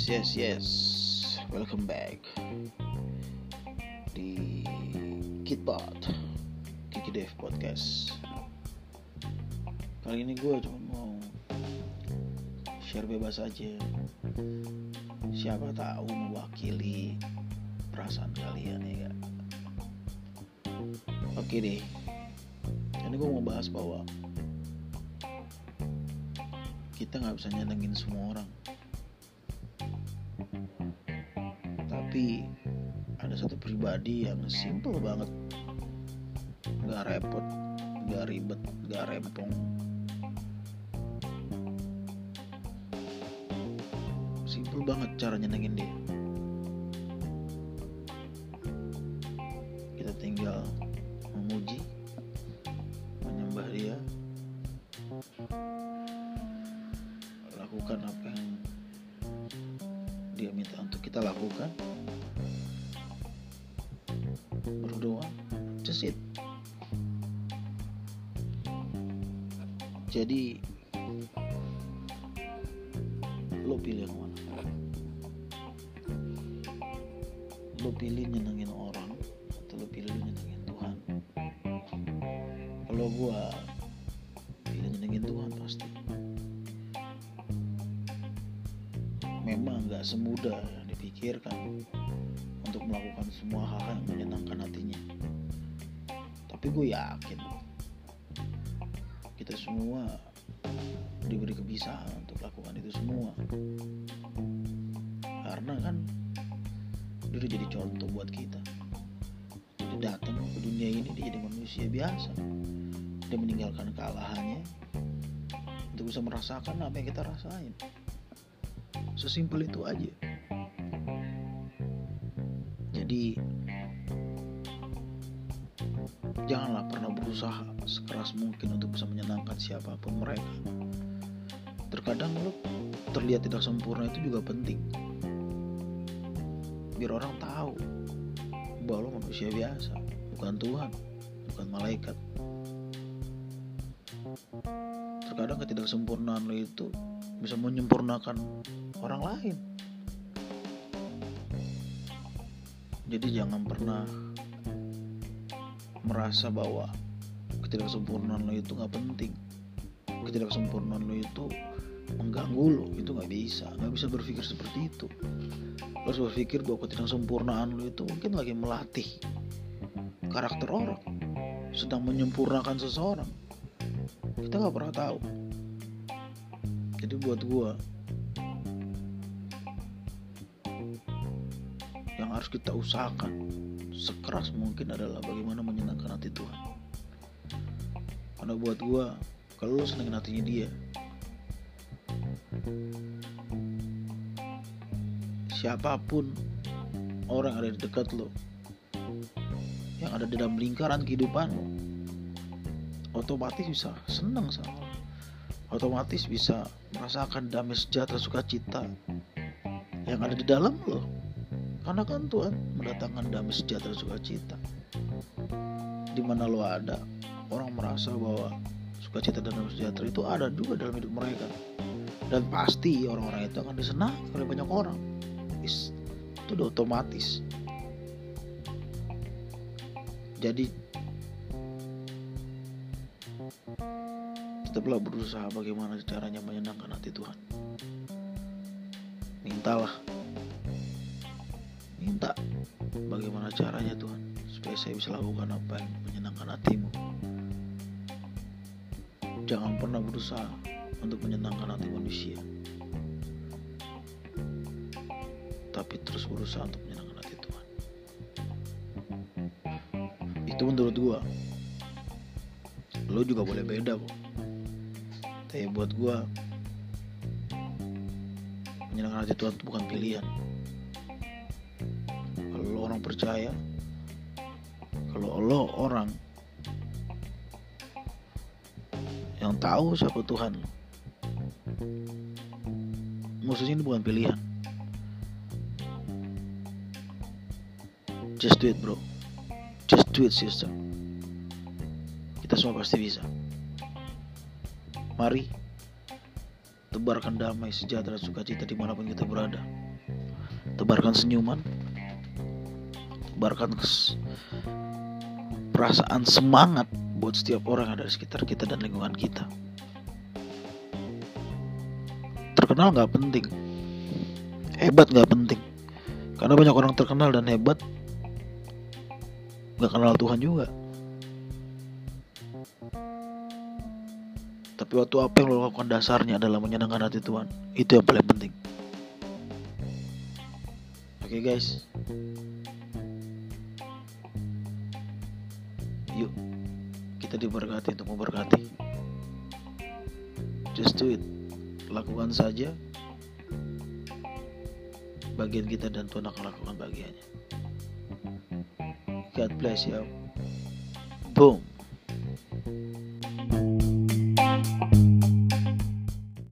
Yes, yes, yes. Welcome back di Kitbot, Kiki Dev Podcast. Kali ini gue cuma mau share bebas aja. Siapa tahu mewakili perasaan kalian ya gak? Oke deh. Ini gue mau bahas bahwa kita nggak bisa nyenengin semua orang tapi ada satu pribadi yang simple banget. Nggak repot nggak ribet nggak rempong. Simple banget cara nyenengin dia. Kita tinggal memuji menyembah dia. Lakukan apa yang dia minta untuk kita lakukan. Berdoa just it. Jadi lo pilih yang mana? Lo pilih nyenengin orang atau lo pilih nyenengin Tuhan? Kalau gua memang nggak semudah yang dipikirkan untuk melakukan semua hal yang menyenangkan hatinya. Tapi gue yakin kita semua diberi kebiasaan untuk lakukan itu semua. Karena kan dia jadi contoh buat kita. Dia datang ke dunia ini dia jadi manusia biasa. Dia meninggalkan kealahannya untuk bisa merasakan apa yang kita rasain. Sesimpel itu aja. Jadi janganlah pernah berusaha sekeras mungkin untuk bisa menyenangkan siapa pun mereka. Terkadang lo terlihat tidak sempurna itu juga penting. Biar orang tahu bahwa lo manusia biasa, bukan Tuhan, bukan malaikat. Terkadang ketidaksempurnaan lo itu bisa menyempurnakan orang lain. Jadi jangan pernah merasa bahwa ketidaksempurnaan lo itu nggak penting. Ketidaksempurnaan lo itu mengganggu lo, itu nggak bisa, nggak bisa berpikir seperti itu. Lo harus berpikir bahwa ketidaksempurnaan lo itu mungkin lagi melatih karakter orang, sedang menyempurnakan seseorang. Kita nggak pernah tahu. Jadi buat gua harus kita usahakan sekeras mungkin adalah bagaimana menyenangkan hati Tuhan. Karena buat gua kalau lo senengin hatinya dia, siapa pun orang yang ada di dekat lo, yang ada di dalam lingkaran kehidupan lo, otomatis bisa senang sama. Otomatis bisa merasakan damai sejahtera sukacita yang ada di dalam lo. Karena kan Tuhan mendatangkan damai sejahtera sukacita. Di mana lo ada, orang merasa bahwa sukacita dan damai sejahtera itu ada juga dalam hidup mereka. Dan pasti orang-orang itu akan disenang oleh banyak orang. Itu udah otomatis. Jadi tetaplah berusaha bagaimana caranya menyenangkan hati Tuhan. Mintalah minta bagaimana caranya Tuhan supaya saya bisa lakukan apa yang menyenangkan hatimu. Jangan pernah berusaha untuk menyenangkan hati manusia tapi terus berusaha untuk menyenangkan hati Tuhan. Itu menurut gua. Lo juga boleh beda kok tapi buat gua menyenangkan hati Tuhan itu bukan pilihan orang percaya kalau lo orang yang tahu siapa Tuhan lo musuh ini bukan pilihan. Just do it bro. Just do it sister. Kita semua pasti bisa. Mari tebarkan damai sejahtera sukacita di mana pun kita berada. Tebarkan senyuman tebarkan perasaan semangat buat setiap orang yang ada di sekitar kita dan lingkungan kita. Terkenal nggak penting. Hebat nggak penting. Karena banyak orang terkenal dan hebat nggak kenal Tuhan juga. Tapi waktu apa yang lo lakukan dasarnya adalah menyenangkan hati Tuhan. Itu yang paling penting. Oke okay, guys yuk kita diberkati untuk memberkati just do it. Lakukan saja. Bagian kita dan Tuhan akan lakukan bagiannya. God bless you. Boom